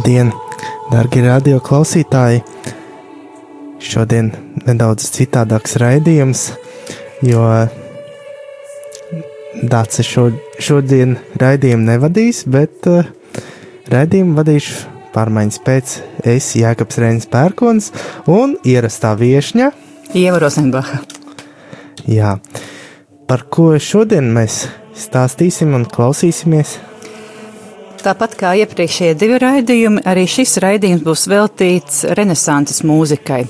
Labdien, darbie radio klausītāji! Šodien nedaudz citādāks raidījums, jo Dācis šo, šodien raidījumu nevadīs, bet uh, raidījumu vadīšu pārmaiņas pēc es, Jēkabs Reinis Pērkons un ierastā viešņa Ieva Rosenbacha. Jā, par ko šodien mēs stāstīsim un klausīsimies? Tāpat kā iepriekšējie divi raidījumi, arī šis raidījums būs veltīts renesanses mūzikai.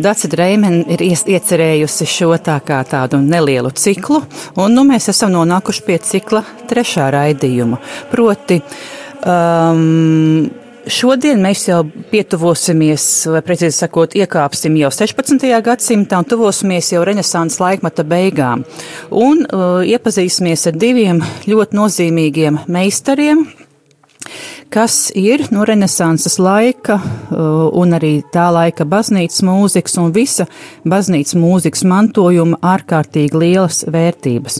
Dācis Dreimena ir iecerējusi šo tā kā tādu nelielu ciklu, un nu, mēs esam nonākuši pie cikla trešā raidījuma. Proti, um, Šodien mēs jau pietuvosimies, vai precīzi sakot, iekāpsim jau 16. gadsimtā un tuvosimies jau renesanses laikmeta beigām. Un uh, iepazīsimies ar diviem ļoti nozīmīgiem meistariem, kas ir no renesanses laika uh, un arī tā laika baznīcas mūzikas un visa baznīcas mūzikas mantojuma ārkārtīgi lielas vērtības.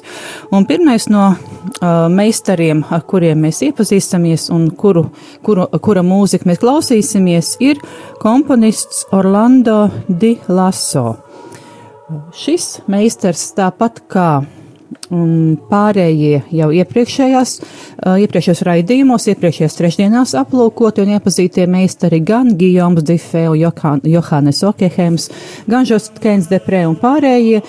Un pirmais no uh, meistariem, ar kuriem mēs iepazīstamies un kuru, kuru, kura mūzika mēs klausīsimies, ir komponists Orlando Di Lasso. Šis meistars tāpat kā un pārējie jau iepriekšējās, iepriekšējos raidījumos, iepriekšējās trešdienās aplūkoti un iepazītie meistari gan Gijoms Difē un Johannes Okehems, gan Žostkēns Deprē un pārējie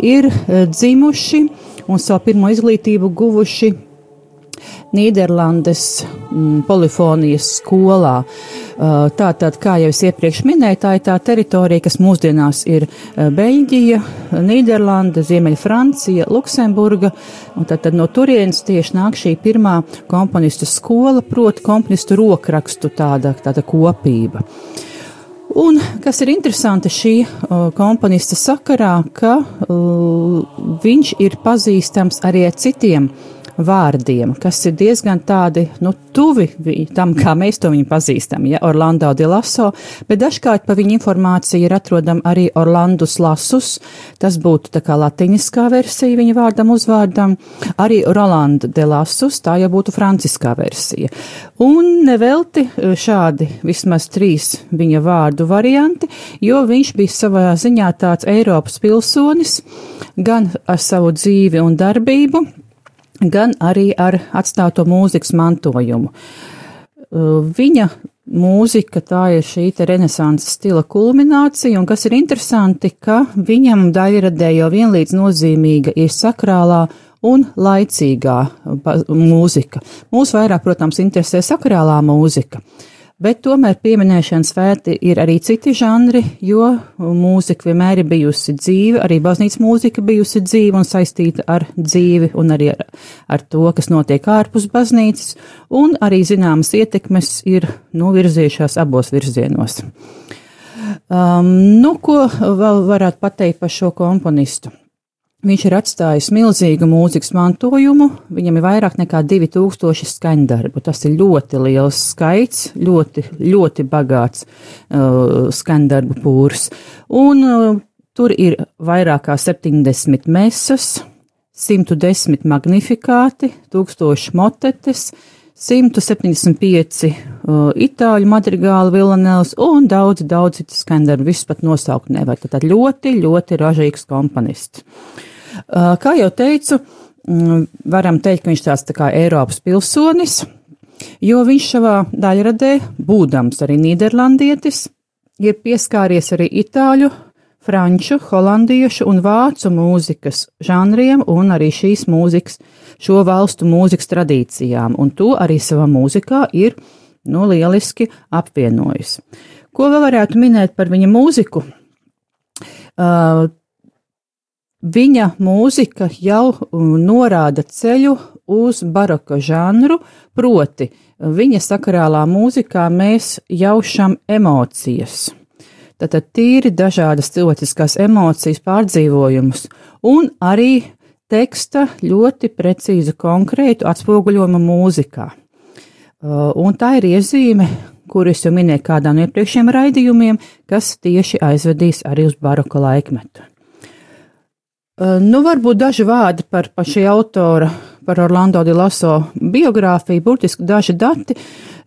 ir dzimuši un savu pirmo izglītību guvuši Nīderlandes mm, polifonijas skolā. Uh, tātad, kā jau es iepriekš minēju, tā ir tā teritorija, kas mūsdienās ir uh, Beļģija, Nīderlanda, Ziemeļa Francija, Luksemburga, un tad, tad no turienes tieši nāk šī pirmā komponistu skola, proti komponistu rokrakstu tāda, tāda kopība. Un kas ir interesanti šī uh, komponista sakarā, ka uh, viņš ir pazīstams arī ar citiem uh, vārdiem, kas ir diezgan tādi, nu, tuvi tam, kā mēs to viņu pazīstam, ja, Orlando de Lasso, bet dažkārt pa viņu informāciju ir atrodam arī Orlandus Lasus, tas būtu tā kā latiniskā versija viņa vārdam uzvārdam, arī Rolanda de Lasus, tā jau būtu franciskā versija. Un nevelti e, šādi vismaz trīs viņa vārdu varianti, jo viņš bija savā ziņā tāds Eiropas pilsonis, gan ar savu dzīvi un darbību, gan arī ar atstāto mūzikas mantojumu. Uh, viņa mūzika tā ir šī renesanses stila kulminācija, un kas ir interesanti, ka viņam daļradē jau vienlīdz nozīmīga ir sakrālā un laicīgā mūzika. Mūs vairāk, protams, interesē sakrālā mūzika. Uh, Bet tomēr pieminēšanas vērti ir arī citi žanri, jo mūzika vienmēr ir bijusi dzīve, arī baznīcas mūzika bijusi dzīve un saistīta ar dzīvi un arī ar, ar to, kas notiek ārpus baznīcas, un arī zināmas ietekmes ir novirzījušās abos virzienos. Um, nu, ko vēl varētu pateikt par šo komponistu? Viņš ir atstājis milzīgu mūzikas mantojumu, viņam ir vairāk nekā 2000 skaņdarbu. Tas ir ļoti liels skaits, ļoti, ļoti bagāts uh, skaņdarbu pūrs. Un uh, tur ir vairāk kā 70 mesas, 110 magnifikāti, 1000 motetes, 175 uh, itāļu madrigāli vilanēls un daudz, daudz citu skaņdarbu. Visus pat nosaukt nevar. Tad ļoti, ļoti ražīgs komponists. Kā jau teicu, varam teikt, ka viņš tāds tā kā Eiropas pilsonis, jo viņš savā daļradē, būdams arī Nīderlandietis, ir pieskāries arī itāļu, franču, holandiešu un vācu mūzikas žanriem un arī šīs mūzikas, šo valstu mūzikas tradīcijām, un to arī savā mūzikā ir, nu, lieliski apvienojis. Ko vēl varētu minēt par viņa mūziku? Uh, viņa mūzika jau norāda ceļu uz baroka žanru, proti viņa sakarālā mūzikā mēs jaušam emocijas. Tātad tīri dažādas cilvēciskās emocijas pārdzīvojumus un arī teksta ļoti precīzu, konkrētu atspoguļojumu mūzikā. Un tā ir iezīme, kuras jau minēju kādā no iepriekšējiem raidījumiem, kas tieši aizvedīs arī uz baroka laikmetu. Nu, varbūt daži vārdi par, par šī autora, par Orlando di Laso biogrāfiju, burtiski daži dati,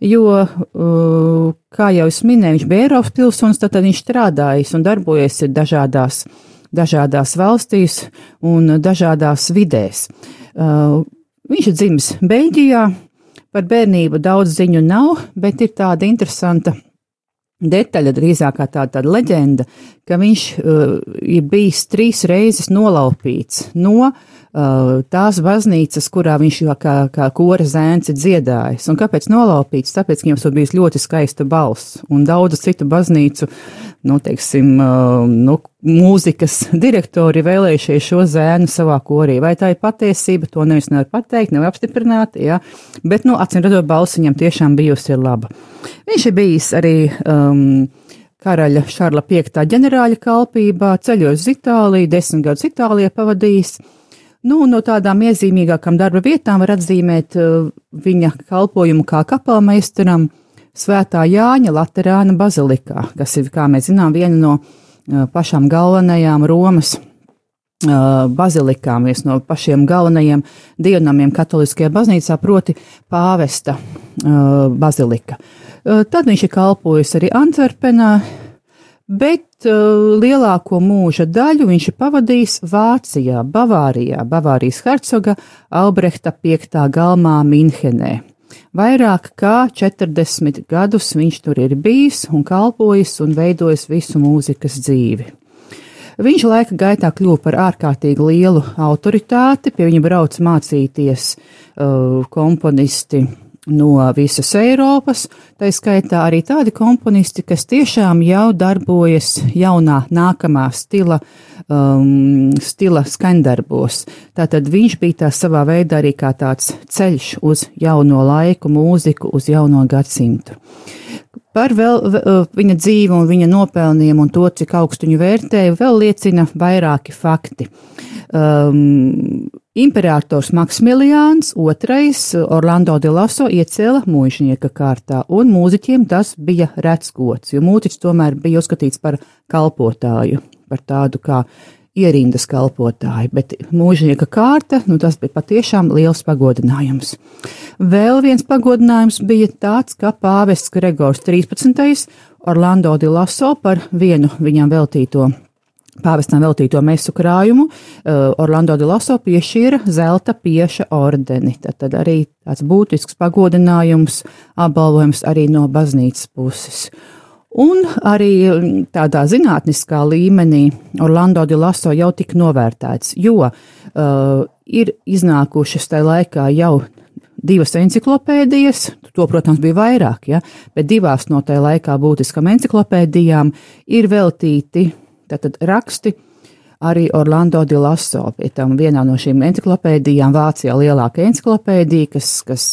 jo, kā jau es minēju, viņš bija Eiropas pilsonis, tad viņš strādājis un darbojies dažādās, dažādās valstīs un dažādās vidēs. Viņš ir dzimis Beļģijā, par bērnību daudz ziņu nav, bet ir tāda interesanta detaļa, drīzāk kā tāda, tāda leģenda, ka viņš uh, ir bijis trīs reizes nolaupīts no uh, tās baznīcas, kurā viņš jau kā, kā kora zēns ir dziedājis. Un kāpēc nolaupīts? Tāpēc, ka viņam bija ļoti skaista balss un daudzu citu baznīcu, nu, teiksim, uh, nu, mūzikas direktori vēlējušies šo zēnu savā korī. Vai tā ir patiesība, to nevis nevar pateikt, nevar apstiprināt, jā, bet, nu, acīm redzot, balss viņam tiešām bijusi laba. Viņš ir bijis arī um, karaļa Šarla V ģenerāļa kalpībā, ceļojis uz Itāliju, desmit gadus Itālijā pavadījis. Nu, no tādām iezīmīgākām darba vietām var atzīmēt uh, viņa kalpojumu kā kapelmeistaram Svētā Jāņa Laterāna bazilikā, kas ir, kā mēs zinām, viena no uh, pašām galvenajām Romas uh, bazilikām, viens no pašiem galvenajiem dievnamiem katoliskajā baznīcā, proti pāvesta uh, bazilika. Tad viņš ir kalpojis arī Antverpenā, bet lielāko mūža daļu viņš ir pavadījis Vācijā, Bavārijā, Bavārijas hercoga Albrehta 5. galmā Minhenē. Vairāk kā 40 gadus viņš tur ir bijis un kalpojis un veidojis visu mūzikas dzīvi. Viņš laika gaitā kļuva par ārkārtīgi lielu autoritāti, pie viņa brauc mācīties uh, komponisti no visas Eiropas, tā skaitā arī tādi komponisti, kas tiešām jau darbojas jaunā nākamā stila, um, stila skandarbos. Tātad viņš bija tā savā veidā arī kā tāds ceļš uz jauno laiku, mūziku, uz jauno gadsimtu. Par vēl, viņa dzīvi un viņa nopelniem un to, cik augstu viņu vērtēju, vēl liecina vairāki fakti. Um, Imperators Maksimiliāns II Orlando de Laso iecēla mūžnieka kārtā, un mūziķiem tas bija rets gods, jo mūziķis tomēr bija uzskatīts par kalpotāju, par tādu kā ierindas kalpotāji, bet mūžnieka kārta, nu tas bija patiešām liels pagodinājums. Vēl viens pagodinājums bija tāds, ka pāvests Gregors 13. Orlando di Laso par vienu viņam veltīto Pāvestam veltīto mesu krājumu uh, Orlando de Laso piešķīra zelta pieša ordeni. Tad, tad arī tāds būtisks pagodinājums, apbalvojums arī no baznīcas puses. Un arī mm, tādā zinātniskā līmenī Orlando de Laso jau tika novērtēts, jo uh, ir iznākušas tajā laikā jau divas enciklopēdijas, to, protams, bija vairāk, ja, bet divās no tajā laikā būtiskām enciklopēdijām ir veltīti tātad raksti arī Orlando di Lasso. Pie tam vienā no šīm enciklopēdijām, Vācijā lielākā enciklopēdija, kas, kas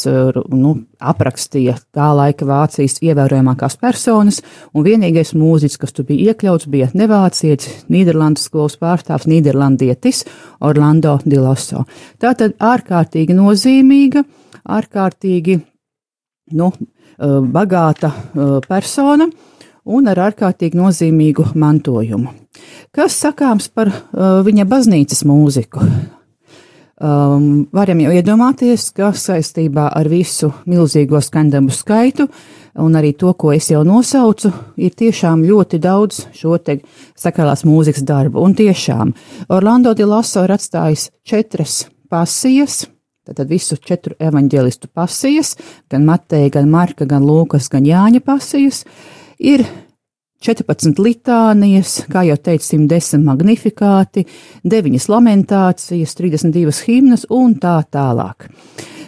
nu, aprakstīja tā laika Vācijas ievērojamākās personas, un vienīgais mūziķis, kas tur bija iekļauts, bija nevācietis, Nīderlandes skolas pārstāvs, Nīderlandietis Orlando di Lasso. Tātad ārkārtīgi nozīmīga, ārkārtīgi, nu, bagāta persona un ar ārkārtīgi nozīmīgu mantojumu. Kas sakāms par uh, viņa baznīcas mūziku? Um, varam jau iedomāties, ka saistībā ar visu milzīgo skandamu skaitu un arī to, ko es jau nosaucu, ir tiešām ļoti daudz šo te sakrālās mūzikas darbu. Un tiešām Orlando di Lasso ir atstājis četras pasijas, Tātad visu četru evaņģēlistu pasijas, gan Mateja, gan Marka, gan Lūkas, gan Jāņa pasijas, ir 14 litānijas, kā jau teicu, 110 magnifikāti, 9 lamentācijas, 32 himnas un tā tālāk.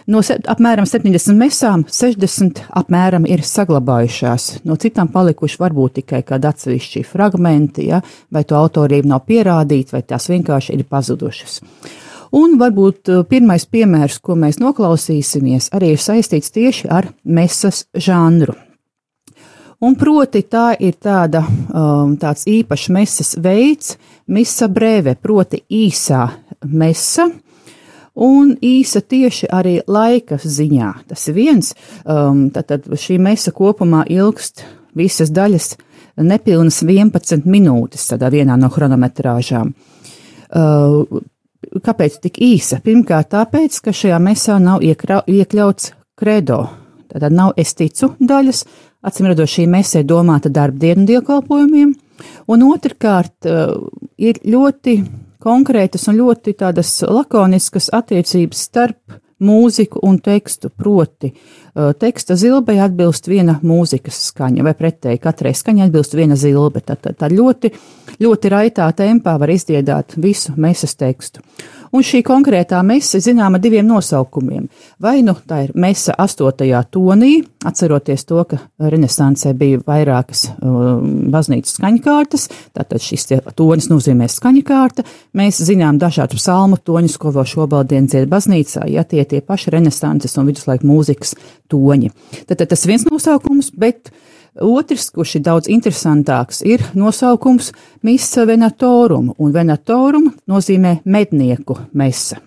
No apmēram 70 mesām 60 apmēram ir saglabājušās, no citām palikuši varbūt tikai kādi atsevišķi fragmenti, ja, vai to autorība nav pierādīta, vai tās vienkārši ir pazudušas. Un varbūt uh, pirmais piemērs, ko mēs noklausīsimies, arī ir saistīts tieši ar mesas žanru. Un proti tā ir tāda, um, tāds īpašs mesas veids, misa breve, proti īsā mesa, un īsa tieši arī laika ziņā. Tas ir viens, um, tad šī mesa kopumā ilgst visas daļas nepilnas 11 minūtes tādā vienā no chronometrāžām. Uh, kāpēc tik īsa? Pirmkārt, tāpēc, ka šajā mesā nav iekrau, iekļauts kredo. Tātad nav es ticu daļas, Acīm redzot, šī mesē domāta darbdienu dievkalpojumiem, un otrkārt uh, ir ļoti konkrētas un ļoti tādas lakoniskas attiecības starp mūziku un tekstu, proti uh, teksta zilbei atbilst viena mūzikas skaņa, vai pretēji katrai skaņai atbilst viena zilbe. Tad tā, tā ļoti, ļoti raitā tempā var izdziedāt visu mesas tekstu un šī konkrētā mese zināma diviem nosaukumiem. Vai nu tā ir mesa astotajā tonī, atceroties to, ka renesansē bija vairākas uh, baznīcas skaņkārtas, tātad šis tonis nozīmē skaņkārta. Mēs zinām dažādus psalmu toņus, ko vēl šobaldien dzied baznīcā, ja tie tie paši renesanses un viduslaika mūzikas toņi. Tātad tas viens nosaukums, bet Otrs, kurš ir daudz interesantāks, ir nosaukums Misa Venatorum, un Venatorum nozīmē mednieku mesa.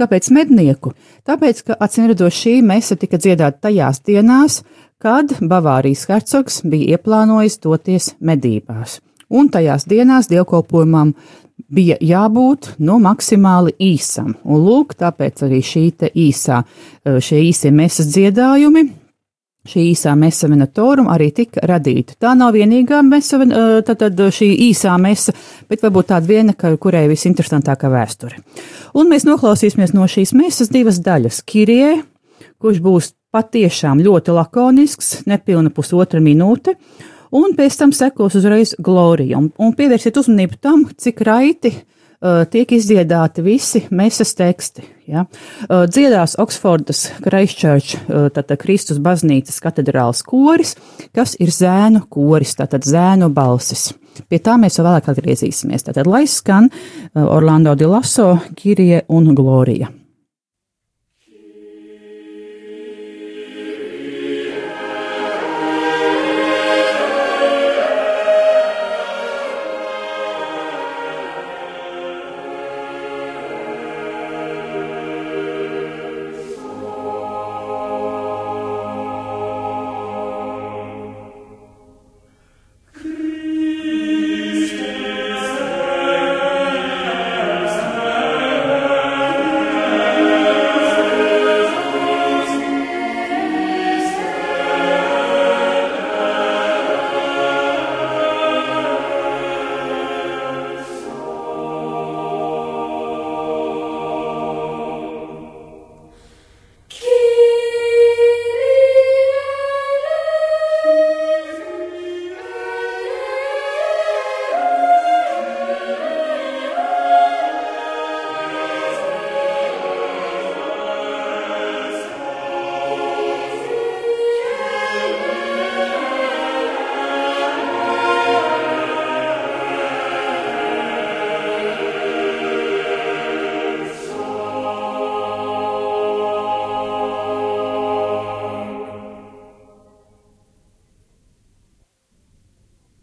Kāpēc mednieku? Tāpēc, ka acīmredzot šī mesa tika dziedāta tajās dienās, kad Bavārijas hercogs bija ieplānojis doties medībās. Un tajās dienās dievkalpojumam bija jābūt nu, maksimāli īsam. Un lūk, tāpēc arī šī īsā, šie īsie mesas dziedājumi Šī īsā mesa venatorum arī tika radīta. Tā nav vienīgā mesa, tātad šī īsā mesa, bet varbūt tāda viena, kurai visinteresantākā vēsture. Un mēs noklausīsimies no šīs mesas divas daļas. Kirie, kurš būs patiešām ļoti lakonisks, nepilna pusotra minūte, un pēc tam sekos uzreiz glorija. Un, un pievērsiet uzmanību tam, cik raiti uh, tiek izdziedāti visi mesas teksti. Ja? Eh, dziedās Oksfordas Christchurch, eh, tātad Kristus baznīcas katedrāls koris, kas ir zēnu koris, tātad zēnu balsis. Pie tā mēs vēl vēlāk atgriezīsimies. Tātad lai skan Orlando di Lasso, Kirie un Glorija.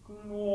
glory.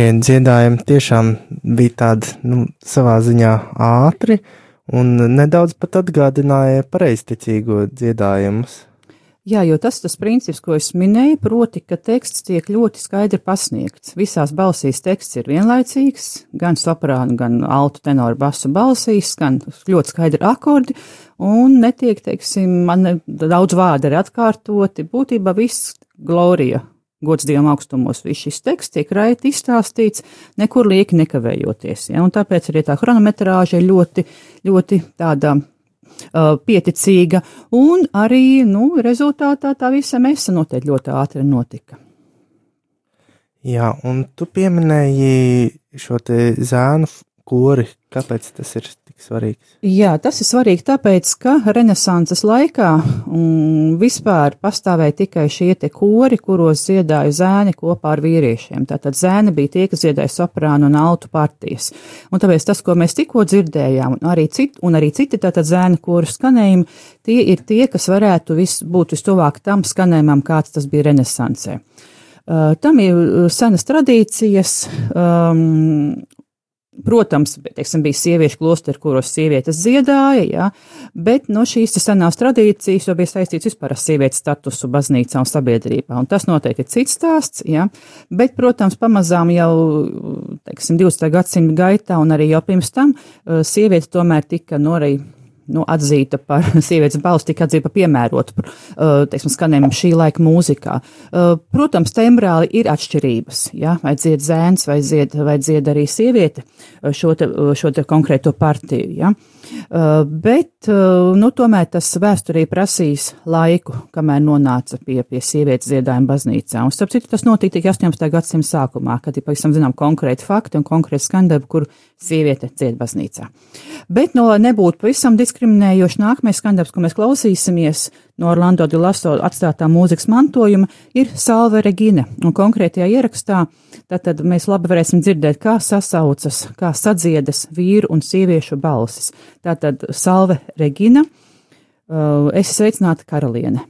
Šie dziedājumi tiešām bija tādi, nu, savā ziņā ātri un nedaudz pat atgādināja pareizticīgo dziedājumus. Jā, jo tas tas princips, ko es minēju, proti, ka teksts tiek ļoti skaidri pasniegts. Visās balsīs teksts ir vienlaicīgs, gan soprānu, gan altu tenoru basu balsīs, gan ļoti skaidri akordi, un netiek, teiksim, man daudz vārdi arī atkārtoti. Būtībā viss glorija gods Dievam augstumos, viss šis teksts tiek raiti izstāstīts, nekur lieki nekavējoties. Ja? Un tāpēc arī tā chronometrāža ir ļoti, ļoti tāda uh, pieticīga, un arī, nu, rezultātā tā visa mesa noteikti ļoti ātri notika. Jā, un tu pieminēji šo te zēnu kori. Kāpēc tas ir tik svarīgs? Jā, tas ir svarīgi tāpēc, ka Renesanses laikā vispār pastāvēja tikai šie te kori, kuros dziedāja zēni kopā ar vīriešiem. Tātad zēni bija tie, kas dziedāja soprānu un altu partijas. Un tāpēc tas, ko mēs tikko dzirdējām, un arī, cit, un arī citi tātad zēni koru skanējumi, tie ir tie, kas varētu vis, būt vistuvāk tam skanējumam, kāds tas bija Renesansē. Uh, tam ir senas tradīcijas, um, Protams, teiksim, bija sieviešu klosteri, kuros sievietes dziedāja, jā, bet no šīs senās tradīcijas jau bija saistīts vispār ar sievietes statusu baznīcā un sabiedrībā, un tas noteikti ir cits stāsts, jā, bet, protams, pamazām jau, teiksim, 20. gadsimta gaitā un arī jau pirms tam eh, sieviete tomēr tika norei nu, atzīta par sievietes balsi, tika atzīta par piemērotu, uh, teiksim, skanējumu šī laika mūzikā. Uh, protams, tembrāli ir atšķirības, ja, vai dzied zēns, vai dzied, vai dzied arī sieviete uh, šo te, šo te konkrēto partiju, ja. Uh, bet, uh, nu, tomēr tas vēsturī prasīs laiku, kamēr nonāca pie, pie sievietes dziedājuma baznīcā. Un, starp citu, tas notika tikai 18. gadsimta sākumā, kad ir pavisam zinām konkrēti fakti un konkrēti skandaļi, kur sieviete dzied baznīcā. Bet, no nebūtu pavisam diskriminējoši, nākamais skandarbs, ko mēs klausīsimies no Orlando de Laso atstātā mūzikas mantojuma, ir Salve Regine. Un konkrētajā ierakstā tātad mēs labi varēsim dzirdēt, kā sasaucas, kā sadziedas vīru un sieviešu balsis. Tātad Salve Regina, uh, es sveicināta karaliene.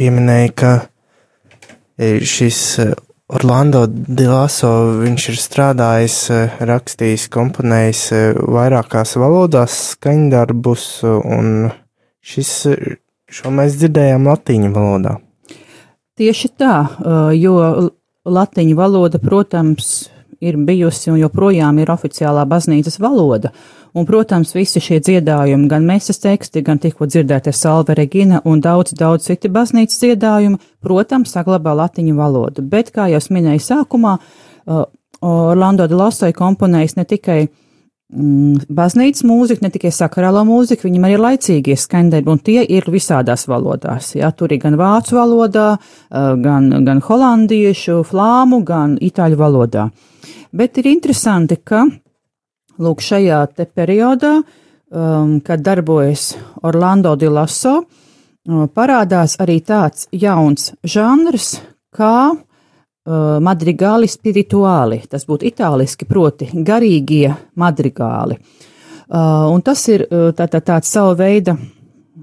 Pieminēji, ka e, šis e, Orlando Dilaso, viņš ir strādājis, e, rakstījis, komponējis vairākās valodās skaņdarbus, un šis, šo mēs dzirdējām latīņu valodā. Tieši tā, jo latīņu valoda, protams, ir bijusi un joprojām ir oficiālā baznīcas valoda. Un, protams, visi šie dziedājumi, gan mēsas teksti, gan tikko dzirdētie Salve Regina un daudz, daudz citi baznīcas dziedājumi, protams, saglabā latiņu valodu. Bet, kā jau minēju sākumā, uh, Orlando de Lasai komponējis ne tikai mm, baznīcas mūziku, ne tikai sakrālo mūziku, viņam arī ir laicīgie skaņdarbi, un tie ir visādās valodās. Jā, tur ir gan vācu valodā, uh, gan, gan holandiešu, flāmu, gan itāļu valodā. Bet ir interesanti, ka Lūk, šajā periodā, um, kad darbojas Orlando di Lasso, uh, parādās arī tāds jauns žanrs kā uh, madrigāli spirituāli. Tas būtu itāliski, proti garīgie madrigāli. Uh, un tas ir uh, tā, tā, tāds sava veida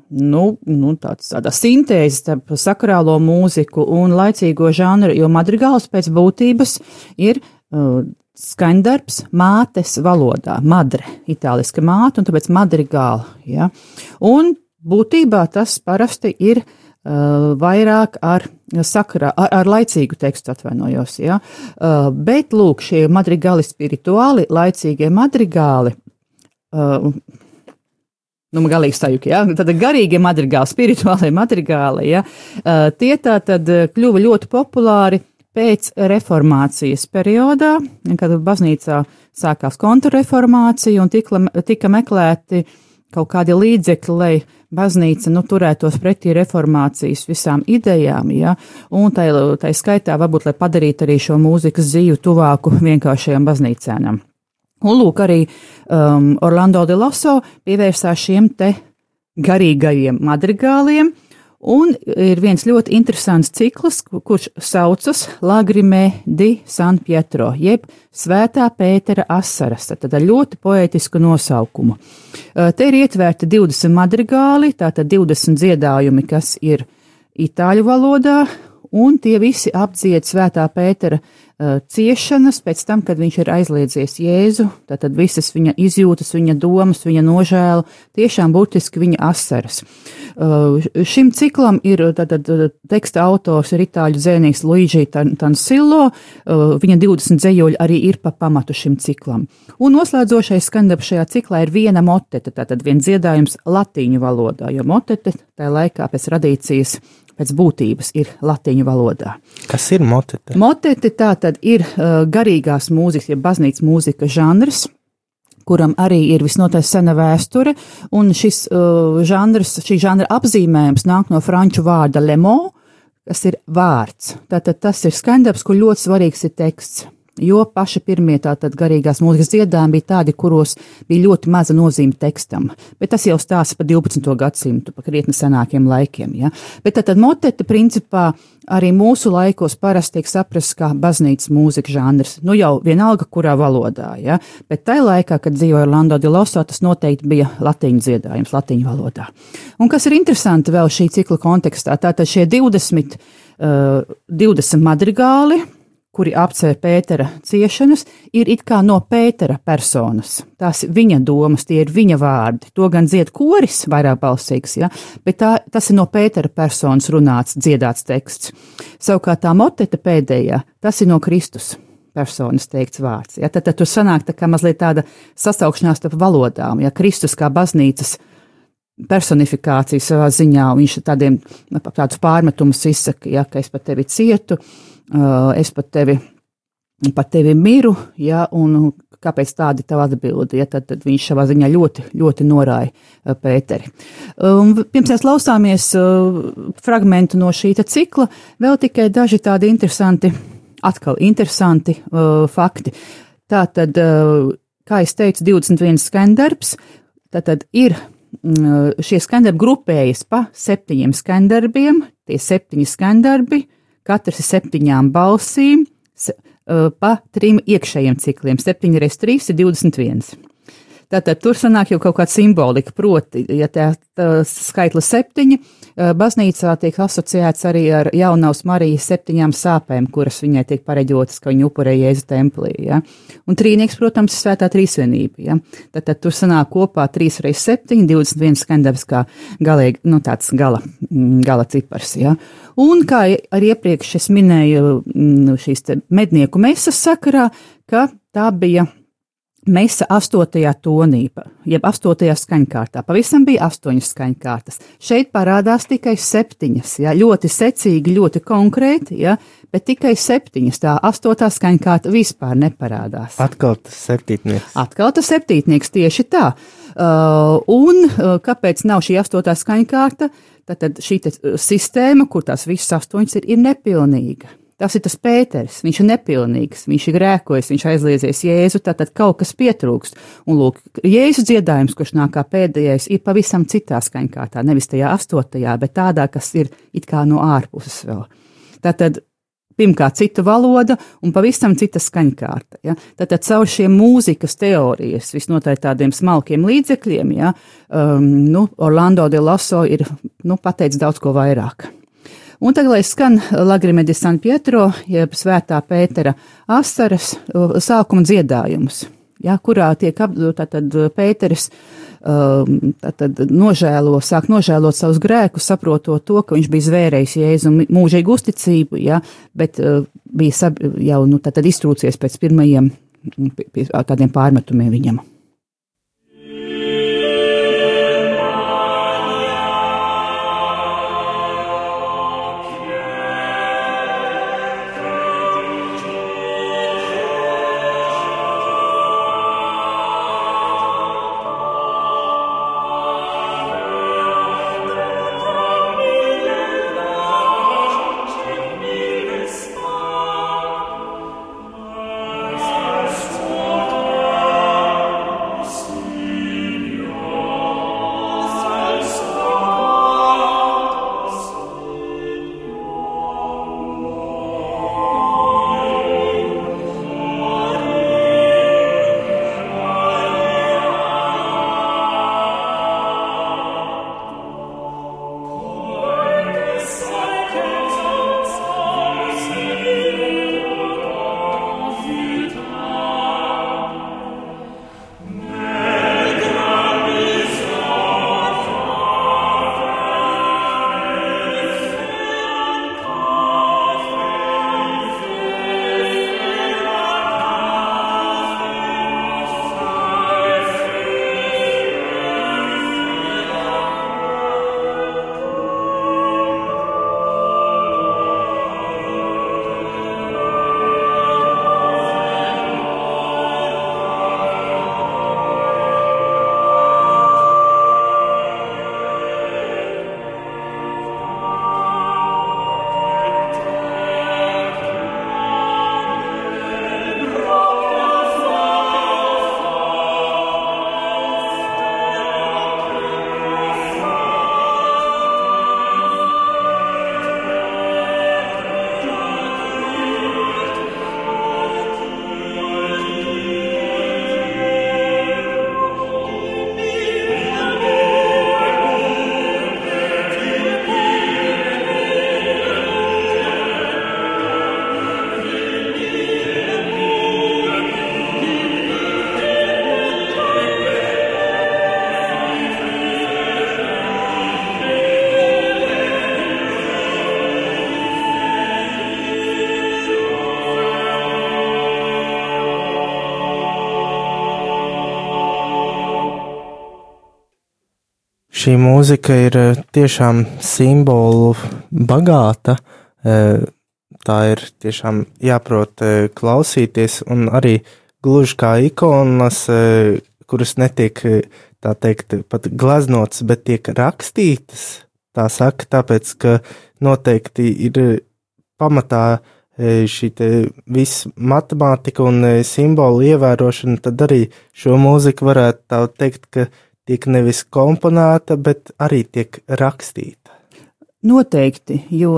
nu, nu, tāds, tāda sintēze starp sakrālo mūziku un laicīgo žanru, jo madrigāls pēc būtības ir uh, skaņdarbs mātes valodā, madre, itāliska māte, un tāpēc madrigāla. Ja? Un būtībā tas parasti ir uh, vairāk ar sakarā, ar, ar laicīgu tekstu atvainojos, ja? uh, bet lūk, šie madrigāli spirituāli, laicīgie madrigāli, uh, Nu, galīgi sajūta, ja? Tad garīgie madrigāli, spirituālie madrigāli, ja? Uh, tie tā tad uh, kļuva ļoti populāri pēc reformācijas periodā, kad baznīcā sākās kontrreformācija un tika, tika meklēti kaut kādi līdzekļi, lai baznīca nu, turētos pretī reformācijas visām idejām, ja, un tai, tai skaitā varbūt, lai padarītu arī šo mūzikas dzīvi tuvāku vienkāršajam baznīcēnam. Un lūk, arī um, Orlando de Laso pievērsās šiem te garīgajiem madrigāliem, uh, Un ir viens ļoti interesants cikls, kurš saucas Lagrimē di San Pietro, jeb Svētā Pētera asaras, tad ar ļoti poētisku nosaukumu. Te ir ietverti 20 madrigāli, tātad 20 dziedājumi, kas ir itāļu valodā, un tie visi apdzied Svētā Pētera ciešanas pēc tam, kad viņš ir aizliedzies Jēzu, tātad visas viņa izjūtas, viņa domas, viņa nožēla, tiešām burtiski viņa asaras. Uh, šim ciklam ir tātad teksta autors ir itāļu dzēnieks Luigi Tansillo, uh, viņa 20 dzējoļi arī ir pa pamatu šim ciklam. Un noslēdzošais skandarbs šajā ciklā ir viena motete, tātad viens dziedājums latīņu valodā, jo motete tajā laikā pēc tradīcijas pēc būtības ir latīņu valodā. Kas ir motete? Motete tā tad ir uh, garīgās mūzikas, ja baznīcas mūzika žanrs kuram arī ir visnotaļ sena vēsture, un šis uh, žanrs, šī žanra apzīmējums nāk no franču vārda lemo, kas ir vārds. Tātad tas ir skaņdarbs, kur ļoti svarīgs ir teksts jo paši pirmie tātad garīgās mūzikas dziedājumi bija tādi, kuros bija ļoti maza nozīme tekstam, bet tas jau stāsta par 12. gadsimtu, par krietni senākiem laikiem, ja. Bet tātad motete principā arī mūsu laikos parasti tiek saprast kā baznīcas mūzikas žanrs, nu jau vienalga, kurā valodā, ja, bet tai laikā, kad dzīvoja Orlando de Loso, tas noteikti bija latīņu dziedājums, latīņu valodā. Un kas ir interesanti vēl šī cikla kontekstā, tātad šie 20, uh, 20 madrigāli, kuri apcer Pētera ciešanas, ir it kā no Pētera personas. Tās viņa domas, tie ir viņa vārdi. To gan dzied koris, vairāk balsīgs, ja? bet tā, tas ir no Pētera personas runāts, dziedāts teksts. Savukārt tā motete pēdējā, tas ir no Kristus personas teikts vārds. Ja? Tad, tad tur sanāk tā kā mazliet tāda sasaukšanās starp valodām, ja Kristus kā baznīcas personifikācija savā ziņā, viņš tādiem tādus pārmetumus izsaka, ja, ka es par tevi cietu, es par tevi, par tevi miru, ja, un kāpēc tāda ir tava atbilde, ja, tad, tad viņš savā ziņā ļoti, ļoti norāja Pēteri. Um, pirms mēs klausāmies uh, fragmentu no šīta cikla, vēl tikai daži tādi interesanti, atkal interesanti uh, fakti. Tātad, uh, kā es teicu, 21 skandarbs, tātad ir šie skandarbi grupējas pa septiņiem skandarbiem, tie septiņi skandarbi, katrs ir septiņām balsīm, pa trim iekšējiem cikliem. 7 reizes 3 ir 21. Tātad tur sanāk jau kaut kāda simbolika, proti, ja tā, tā skaitla septiņi, baznīcā tiek asociēts arī ar jaunavas Marijas septiņām sāpēm, kuras viņai tiek pareģotas, ka viņa upurē Jēzu templī, ja. Un trīnieks, protams, ir svētā trīsvienība, ja. Tātad tur sanāk kopā 3 reiz 7, 21 skandavs kā galīgi, nu tāds gala, mm, gala cipars, ja. Un kā arī iepriekš es minēju mm, šīs mednieku mesas sakarā, ka tā bija Mesa astotajā tonī, jeb astotajā skaņkārtā. Pavisam bija astoņas skaņkārtas. Šeit parādās tikai septiņas, jā, ļoti secīgi, ļoti konkrēti, jā, bet tikai septiņas. Tā astotā skaņkārta vispār neparādās. Atkal tas septītnieks. Atkal tas septītnieks tieši tā. Uh, un uh, kāpēc nav šī astotā skaņkārta? Tad šī sistēma, kur tās visas astoņas ir, ir nepilnīga. Tas ir tas Pēters, viņš ir nepilnīgs, viņš ir grēkojis, viņš aizliedzies Jēzu, tātad kaut kas pietrūkst. Un lūk, Jēzus dziedājums, kurš nāk kā pēdējais, ir pavisam citā skaņkārtā, nevis tajā astotajā, bet tādā, kas ir it kā no ārpuses vēl. Tātad pirmkārt cita valoda un pavisam cita skaņkārta. Ja? Tātad caur šiem mūzikas teorijas, visnotaļ tādiem smalkiem līdzekļiem, ja, um, nu, Orlando de Lasso ir nu, pateicis daudz ko vairāk. Un tagad, lai skan Lagrime de San Pietro, jeb Svētā Pētera asaras sākuma dziedājums, ja, kurā tiek apdota tad Pēteris tātad nožēlo, sāk nožēlot savus grēkus, saprotot to, ka viņš bija zvērējis Jēzu mūžīgu uzticību, ja, bet bija sab, jau nu, iztrūcies pēc pirmajiem tādiem pārmetumiem viņam. Šī mūzika ir eh, tiešām simbolu bagāta. Eh, tā ir tiešām jāprot eh, klausīties, un arī gluži kā ikonas, kuras netiek tā teikt pat glaznotas, bet tiek rakstītas. Tā saka, tāpēc, ka noteikti ir pamatā šī visa matemātika un simbolu ievērošana, tad arī šo mūziku varētu tā teikt, ka tiek nevis komponēta, bet arī tiek rakstīta. Noteikti, jo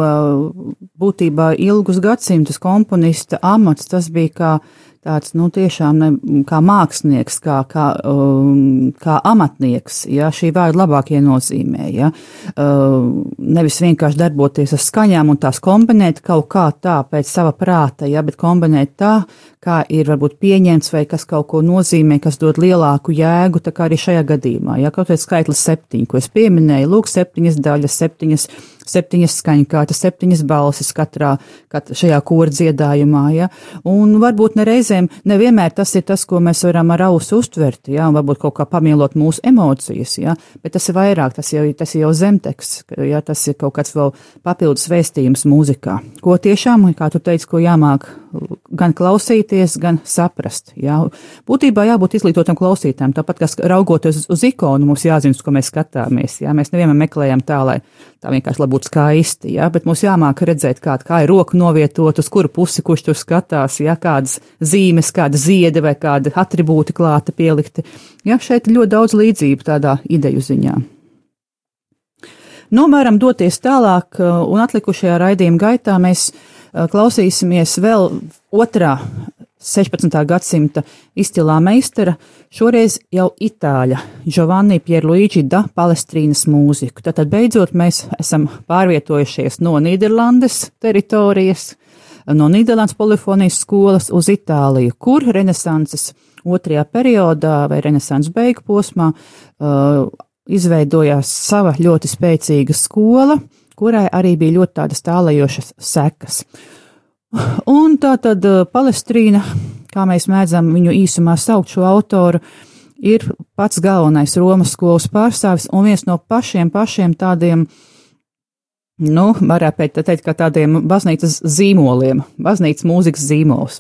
būtībā ilgus gadsimtus komponista amats tas bija kā tāds, nu, tiešām ne, kā mākslinieks, kā, kā, um, kā amatnieks, ja šī vārda labākie nozīmē, ja, uh, nevis vienkārši darboties ar skaņām un tās kombinēt kaut kā tā pēc sava prāta, ja, bet kombinēt tā, kā ir varbūt pieņemts vai kas kaut ko nozīmē, kas dod lielāku jēgu, tā kā arī šajā gadījumā, ja, kaut vai skaitlis septiņi, ko es pieminēju, lūk, septiņas daļas, septiņas septiņas skaņkārtas, septiņas balsis katrā, kat šajā kora dziedājumā, ja, un varbūt nereizēm, nevienmēr tas ir tas, ko mēs varam ar ausu uztvert, ja, un varbūt kaut kā pamielot mūsu emocijas, ja, bet tas ir vairāk, tas jau, tas jau zemteksts, ja, tas ir kaut kāds vēl papildus vēstījums mūzikā, ko tiešām, kā tu teici, ko jāmāk gan klausīties, gan saprast. Jā. Būtībā jābūt izglītotam klausītājam, tāpat kā raugoties uz ikonu, mums jāzina, ko mēs skatāmies. Jā. Mēs nevienmēr meklējam tā, lai tā vienkārši būtu skaisti, jā, bet mums jāmāk redzēt, kā, kā ir roka novietot, uz kuru pusi kurš tur skatās, jā, kādas zīmes, kāda ziede vai kāda atribūti klāta pielikti. Jā, šeit ir ļoti daudz līdzību tādā ideju ziņā. Nomēram doties tālāk, un atlikušajā raidījuma gaitā mēs Eh, klausīsimies vēl otrā 16. gadsimta izcilā meistara, šoreiz jau itāļa Giovanni Pierluigi da Palestrīnas mūziku. Tātad beidzot mēs esam pārvietojušies no Nīderlandes teritorijas, no Nīderlandes polifonijas skolas uz Itāliju, kur renesanses otrajā periodā vai renesanses beigu posmā uh, izveidojās sava ļoti spēcīga skola, uh, kurai arī bija ļoti tādas tālajošas sekas. Un tā tad uh, Palestrīna, kā mēs mēdzam viņu īsumā saukt šo autoru, ir pats galvenais Romas skolas pārstāvis un viens no pašiem, pašiem tādiem, nu, varētu teikt, kā tādiem baznīcas zīmoliem, baznīcas mūzikas zīmols.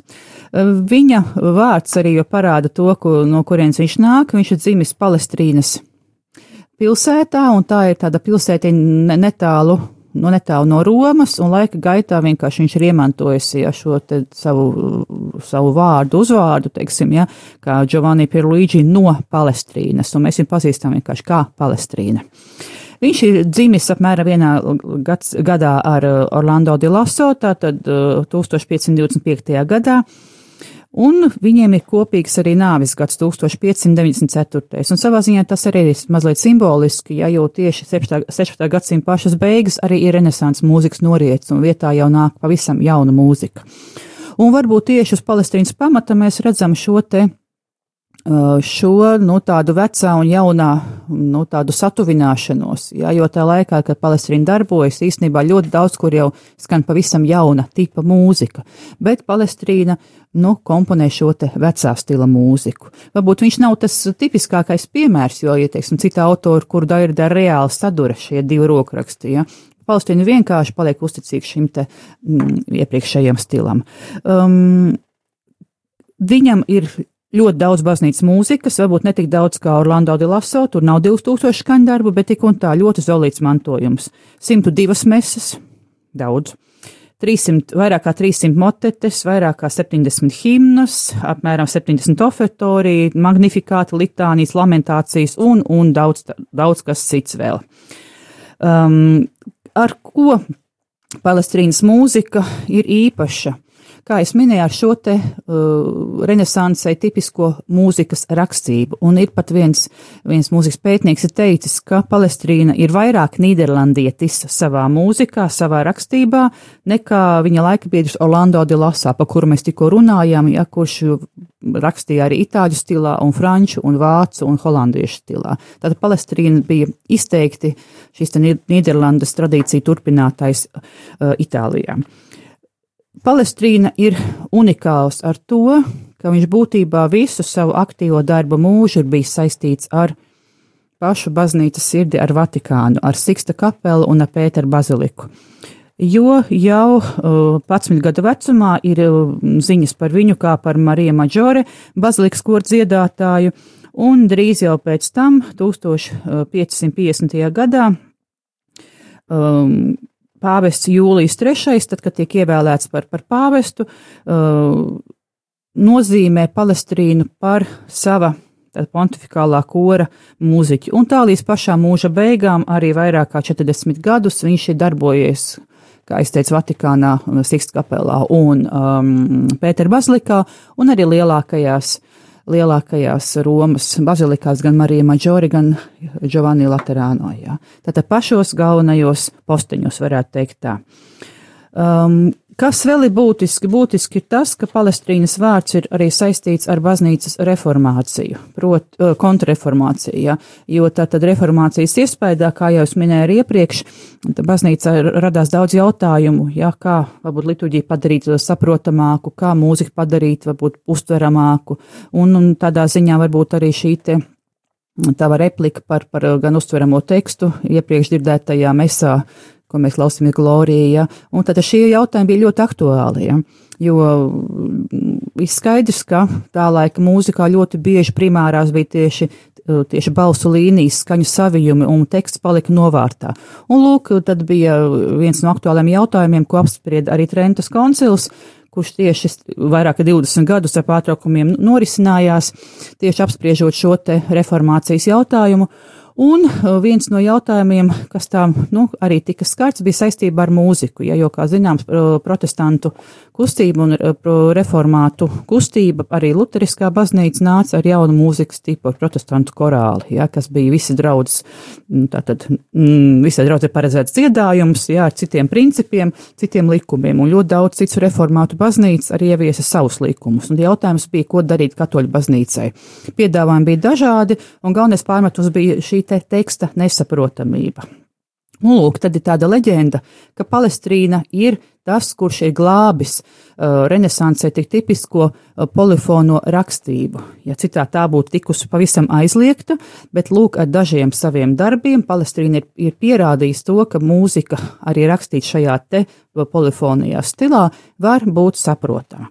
Uh, viņa vārds arī parāda to, ko, no kurienes viņš nāk. Viņš ir dzimis Palestrīnas pilsētā, un tā ir tāda pilsētiņa netālu, no netālu no Romas, un laika gaitā vienkārši viņš ir iemantojis ja, šo savu, savu vārdu, uzvārdu, teiksim, ja, kā Giovanni Pierluigi no Palestrīnas, un mēs viņu pazīstam vienkārši kā Palestrīna. Viņš ir dzimis apmēram vienā gads, gadā ar Orlando di Lasso, tātad 1525. gadā. Un viņiem ir kopīgs arī nāvis gads 1594. Un savā ziņā tas arī ir mazliet simboliski, ja jau tieši 16. gadsimta pašas beigas arī ir renesants mūzikas noriets un vietā jau nāk pavisam jauna mūzika. Un varbūt tieši uz Palestīnas pamata mēs redzam šo te šo nu, tādu vecā un jaunā nu, tādu satuvināšanos. Jā, jo tā laikā, kad Palestīna darbojas, īstenībā ļoti daudz kur jau skan pavisam jauna tipa mūzika, bet Palestīna nu, komponē šo vecā stila mūziku. Varbūt viņš nav tas tipiskākais piemērs, jo, ja teiksim, cita autora, kur da ir reāli sadura šie divi rokraksti, ja, Palestīna vienkārši paliek uzticīga šim te mm, iepriekšējiem stilam. Um, viņam ir ļoti daudz baznīcas mūzikas, varbūt ne tik daudz kā Orlando de Lasso, tur nav 2000 skaņdarbu, bet tik un tā ļoti zolīts mantojums. 102 mesas, daudz. 300, vairāk kā 300 motetes, vairāk kā 70 himnas, apmēram 70 ofertorija, magnifikāta litānijas, lamentācijas un, un daudz, daudz kas cits vēl. Um, ar ko Palestīnas mūzika ir īpaša? Kā es minēju, ar šo te uh, renesansai tipisko mūzikas rakstību. Un ir pat viens, viens mūzikas pētnieks ir teicis, ka Palestrīna ir vairāk nīderlandietis savā mūzikā, savā rakstībā, nekā viņa laika biedrs Orlando de Lasā, pa kuru mēs tikko runājām, ja, kurš rakstīja arī itāļu stilā, un franču, un vācu, un holandiešu stilā. Tātad Palestrīna bija izteikti šīs Nīderlandes tradīcija turpinātais uh, Itālijā. Palestrīna ir unikāls ar to, ka viņš būtībā visu savu aktīvo darba mūžu ir bijis saistīts ar pašu baznīcas sirdi, ar Vatikānu, ar Siksta kapelu un ar Pēteru baziliku. Jo jau uh, 11 gadu vecumā ir uh, ziņas par viņu kā par Mariju Maģore, bazilikas kor dziedātāju, un drīz jau pēc tam, 1550. gadā, um, pāvests Jūlijas III, tad, kad tiek ievēlēts par, par pāvestu, uh, nozīmē Palestrīnu par sava pontificālā kora mūziķu. Un tā līdz pašām mūža beigām, arī vairāk kā 40 gadus, viņš ir darbojies kā es teicu, Vatikānā, Siksta kapelā un um, Pētera bazilikā, un arī lielākajās, lielākajās Romas bazilikās, gan Marija Maģori, gan Giovanni Laterāno. Jā. Tātad pašos galvenajos posteņos varētu teikt tā. Um, Kas vēl ir būtiski? Būtiski ir tas, ka Palestīnas vārds ir arī saistīts ar baznīcas reformāciju, proti, kontrreformāciju, ja? jo tā tad reformācijas iespējā, kā jau es minēju iepriekš, baznīcā radās daudz jautājumu, ja? kā varbūt liturģiju padarīt saprotamāku, kā mūziku padarīt varbūt uztveramāku, un, un tādā ziņā varbūt arī šī te tava replika par, par gan uztveramo tekstu iepriekš dzirdētajā mesā ko mēs klausāmies Glorija, un tad šie jautājumi bija ļoti aktuāli, ja? jo mm, ir skaidrs, ka tā laika mūzikā ļoti bieži primārās bija tieši, tieši balsu līnijas, skaņu savijumi, un teksts palika novārtā. Un lūk, tad bija viens no aktuāliem jautājumiem, ko apsprieda arī Trentas koncils, kurš tieši vairāk kā 20 gadus ar pārtraukumiem norisinājās, tieši apspriežot šo te reformācijas jautājumu. Un uh, viens no jautājumiem, kas tā nu, arī tika skarts, bija saistībā ar mūziku. Ja, jo, kā zināms, protestantu kustība un uh, reformātu kustība, arī luteriskā baznīca nāca ar jaunu mūzikas tipu, ar protestantu korāli, ja, kas bija visi draudzes, mm, tātad mm, visai draudzē paredzēts dziedājums, ja, ar citiem principiem, citiem likumiem, un ļoti daudz citu reformātu baznīca arī ieviesa savus likumus. Un jautājums bija, ko darīt katoļu baznīcai. Piedāvājumi bija dažādi, un galvenais pārmetums bija šī te teksta nesaprotamība. Nu, lūk, tad ir tāda leģenda, ka Palestīna ir tas, kurš ir glābis uh, renesansē tik tipisko uh, polifono rakstību. Ja citā tā būtu tikusi pavisam aizliegta, bet lūk, ar dažiem saviem darbiem Palestīna ir, ir pierādījis to, ka mūzika arī rakstīt šajā te polifonijā stilā var būt saprotama.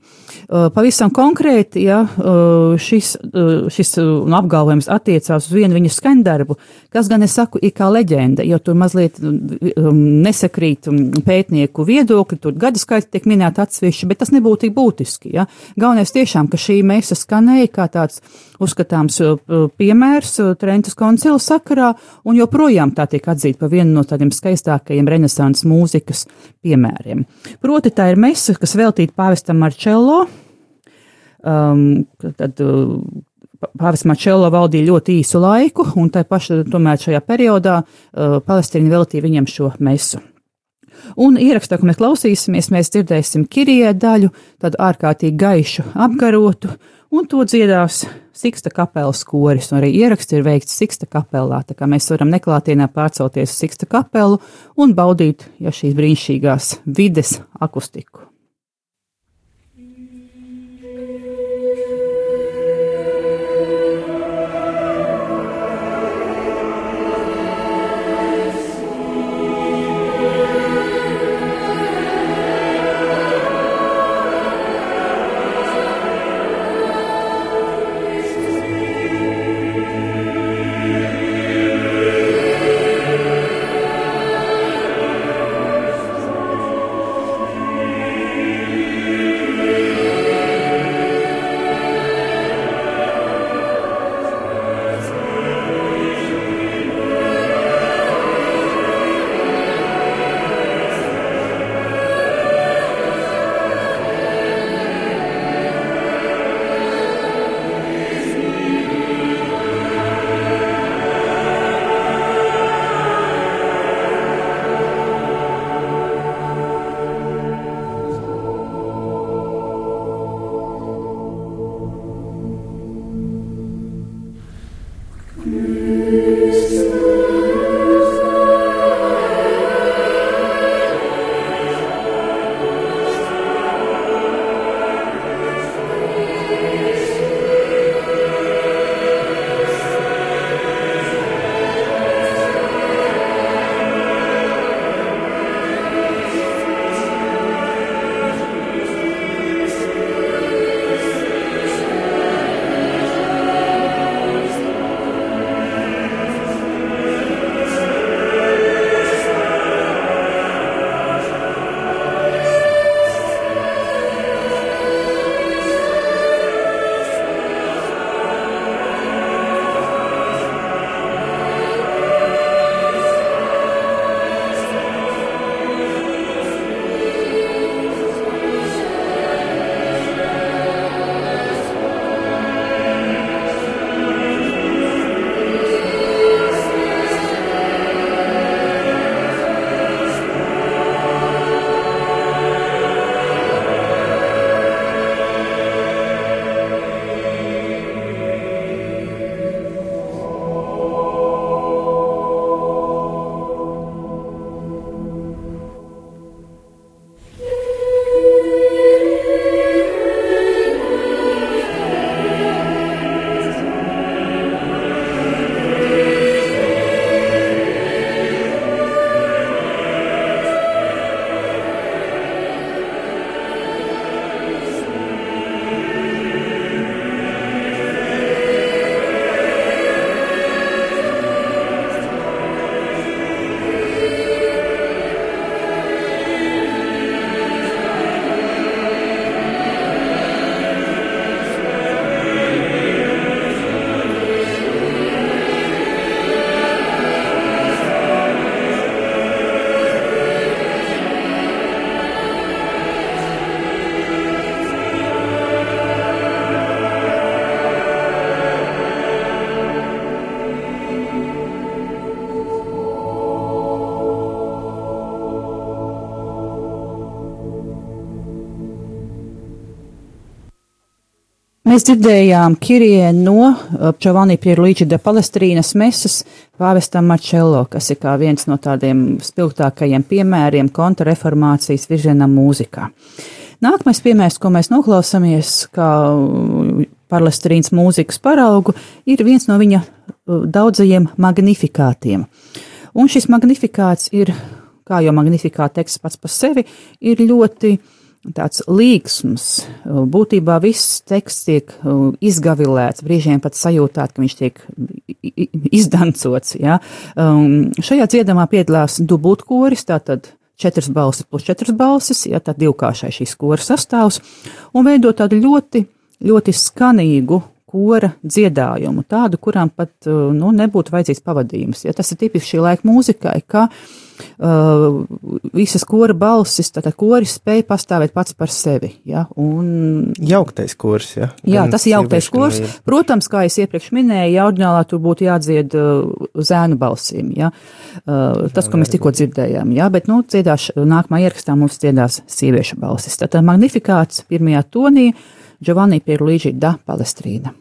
Uh, pavisam konkrēti, ja uh, šis, uh, šis apgalvojums attiecās uz vienu viņa skaņdarbu, kas gan es saku, ir kā leģenda, jo tur mazliet um, nesakrīt um, pētnieku viedokļi, tur gadu skaits tiek minēti atsevišķi, bet tas nebūtu tik būtiski. Ja? Galvenais tiešām, ka šī mēsa skanēja kā tāds uzskatāms uh, piemērs uh, Trentas koncila sakarā, un joprojām tā tiek atzīta par vienu no tādiem skaistākajiem renesans mūzikas piemēriem. Proti tā ir mesa, kas veltīta pāvestam Marcello. Um, tad, uh, Pāvis Mačelo valdīja ļoti īsu laiku, un tā paša, tomēr šajā periodā uh, Palestīna veltīja viņam šo mesu. Un ierakstā, ko mēs klausīsimies, mēs dzirdēsim kirie daļu, tādu ārkārtīgi gaišu apgarotu, un to dziedās Siksta kapelas koris, arī ieraksts ir veikts Siksta kapelā, tā kā mēs varam neklātienā pārcelties uz Siksta kapelu un baudīt, ja šīs brīnišķīgās vides akustiku. Mēs dzirdējām Kirie no Giovanni Pierluigi de Palestrīnas mesas pāvestam Marcello, kas ir kā viens no tādiem spilgtākajiem piemēriem kontrareformācijas virzienam mūzikā. Nākamais piemērs, ko mēs noklausāmies, kā Palestrīnas mūzikas paraugu, ir viens no viņa daudzajiem magnifikātiem. Un šis magnifikāts ir, kā jau magnifikāta teksts pats par sevi, ir ļoti uh, tāds līgsms. Būtībā viss teksts tiek izgavilēts, brīžiem pat sajūtāt, ka viņš tiek izdancots. Ja? Um, šajā dziedamā piedalās dubultkoris, tātad četras balsis plus četras balsis, ja tā divkāršai šīs kora sastāvs, un veido tādu ļoti, ļoti skanīgu kora dziedājumu, tādu, kurām pat nu, nebūtu vajadzīgs pavadījums. Ja? Tas ir tipiski šī laika mūzikai, ka uh, uh, visas kora balsis, tātad koris spēja pastāvēt pats par sevi. Ja? Un, jauktais kurs, ja? Jā, tas ir jauktais kurs. Protams, kā es iepriekš minēju, jaudņālā tur būtu jādzied uh, zēnu balsīm, ja? uh, tas, ko mēs tikko dzirdējām, ja? bet, nu, dziedās, nākamā ierakstā mums dziedās sieviešu balsis. Tātad magnifikāts pirmajā tonī Giovanni Pierluigi da Palestrīna.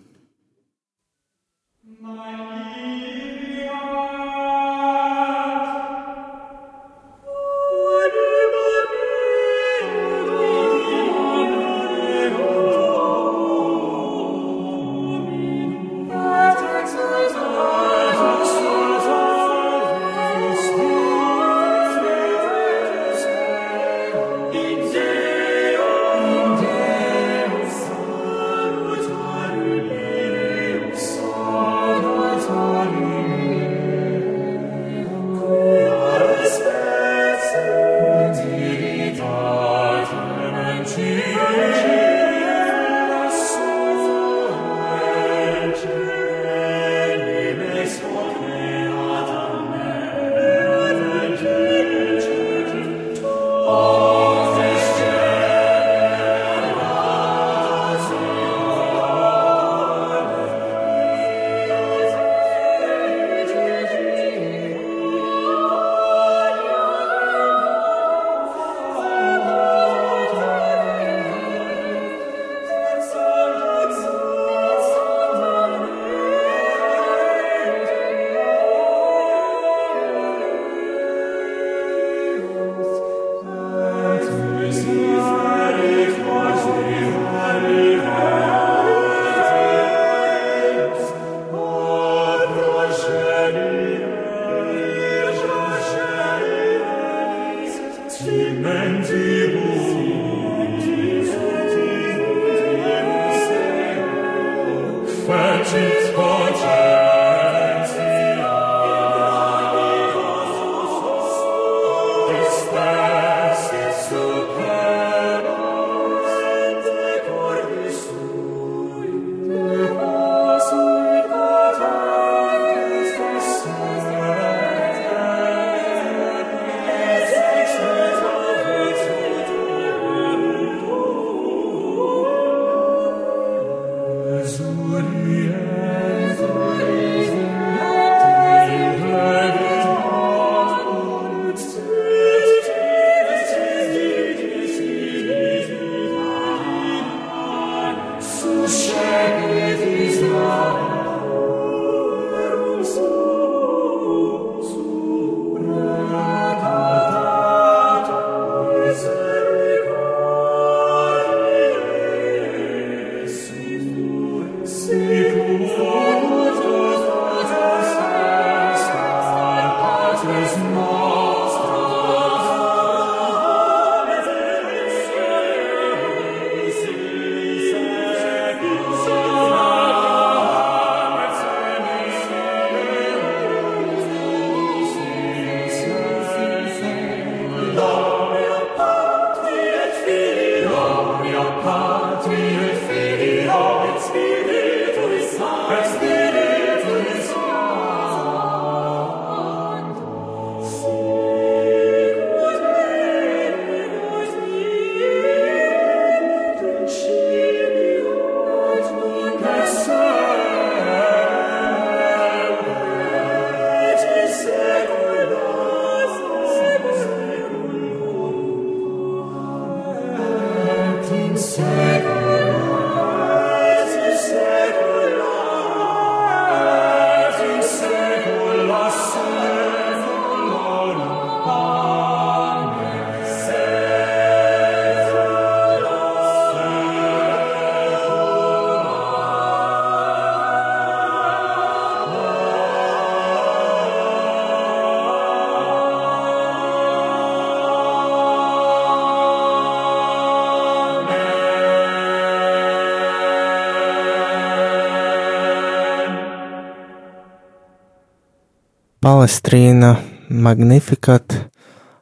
Palestrīna, Magnificat,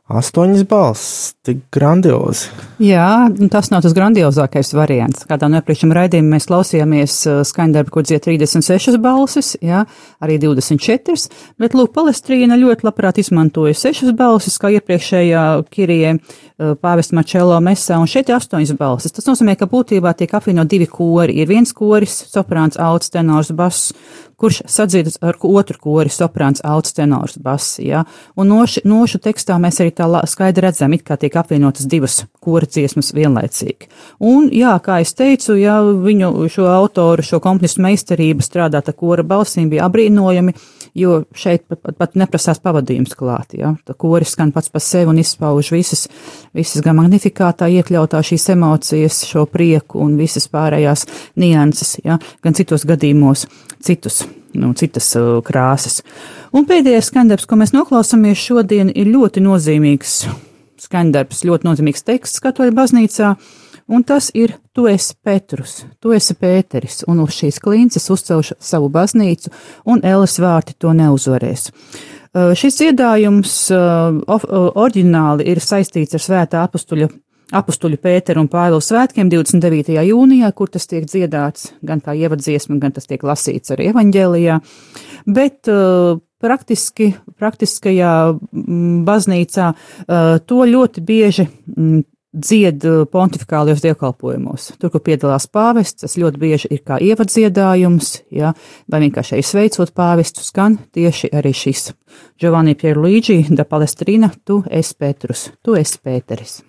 astoņas balss, tik grandiozi. Jā, tas nav tas grandiozākais variants. Kādā no iepriekšējiem raidījumiem mēs klausījāmies uh, skaņdarbu, kur dzied 36 balsis, jā, arī 24, bet lūk, Palestrīna ļoti labprāt izmantoja 6 balsis, kā iepriekšējā Kirie uh, pāvesta Marčelo mesā, un šeit ir 8 balsis. Tas nozīmē, ka būtībā tiek apvienot divi kori. Ir viens koris, soprāns, alts, tenors, bass, kurš sadziedas ar otru kori, soprāns, alts, tenors, bass, jā. Un noši, nošu tekstā mēs arī tā skaidri redzam, it kā tiek apvienotas divas kora dziesmas vienlaicīgi. Un, jā, kā es teicu, jā, viņu šo autoru, šo komponistu meistarību strādāt ar kora balsīm bija abrīnojami, jo šeit pat, pat, pat neprasās pavadījums klāt, jā. Tā koris skan pats par sevi un izpauž visas, visas gan magnifikātā iekļautā šīs emocijas, šo prieku un visas pārējās nianses, jā, gan citos gadījumos citus nu, citas uh, krāsas. Un pēdējais skandarbs, ko mēs noklausāmies šodien, ir ļoti nozīmīgs skandarbs, ļoti nozīmīgs teksts katoļu baznīcā, un tas ir Tu esi Petrus, tu esi Pēteris, un uz šīs klinces uzcelšu savu baznīcu, un Elas vārti to neuzvarēs. Uh, šis dziedājums uh, uh, oriģināli ir saistīts ar svētā apustuļa apustuļu Pēteru un Pāvilu svētkiem 29. jūnijā, kur tas tiek dziedāts gan kā ievadziesma, gan tas tiek lasīts arī evaņģēlijā, bet uh, praktiski, praktiskajā mm, baznīcā uh, to ļoti bieži mm, dzied uh, pontifikālajos dievkalpojumos. Tur, kur piedalās pāvests, tas ļoti bieži ir kā ievadziedājums, ja, vai vienkārši sveicot pāvestu, skan tieši arī šis Giovanni Pierluigi da Palestrina, tu esi Petrus, tu esi Pēteris.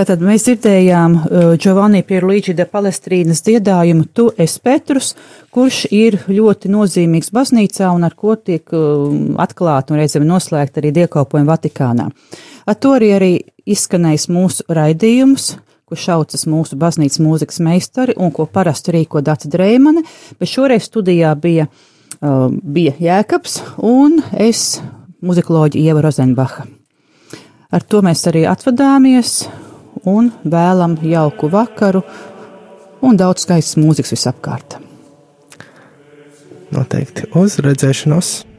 Tātad mēs dzirdējām uh, Giovanni Pierluigi de Palestrīnas dziedājumu Tu es Petrus, kurš ir ļoti nozīmīgs baznīcā un ar ko tiek uh, atklāta un reizēm noslēgta arī dievkalpojuma Vatikānā. Ar to arī, arī izskanējis mūsu raidījums, kurš saucas mūsu baznīcas mūzikas meistari un ko parasti rīko Dāca Dreimane, bet šoreiz studijā bija, uh, bija Jēkabs un es, muzikoloģi Ieva Rozenbacha. Ar to mēs arī atvadāmies un vēlam jauku vakaru un daudz skaistas mūzikas visapkārt. Noteikti uz redzēšanos!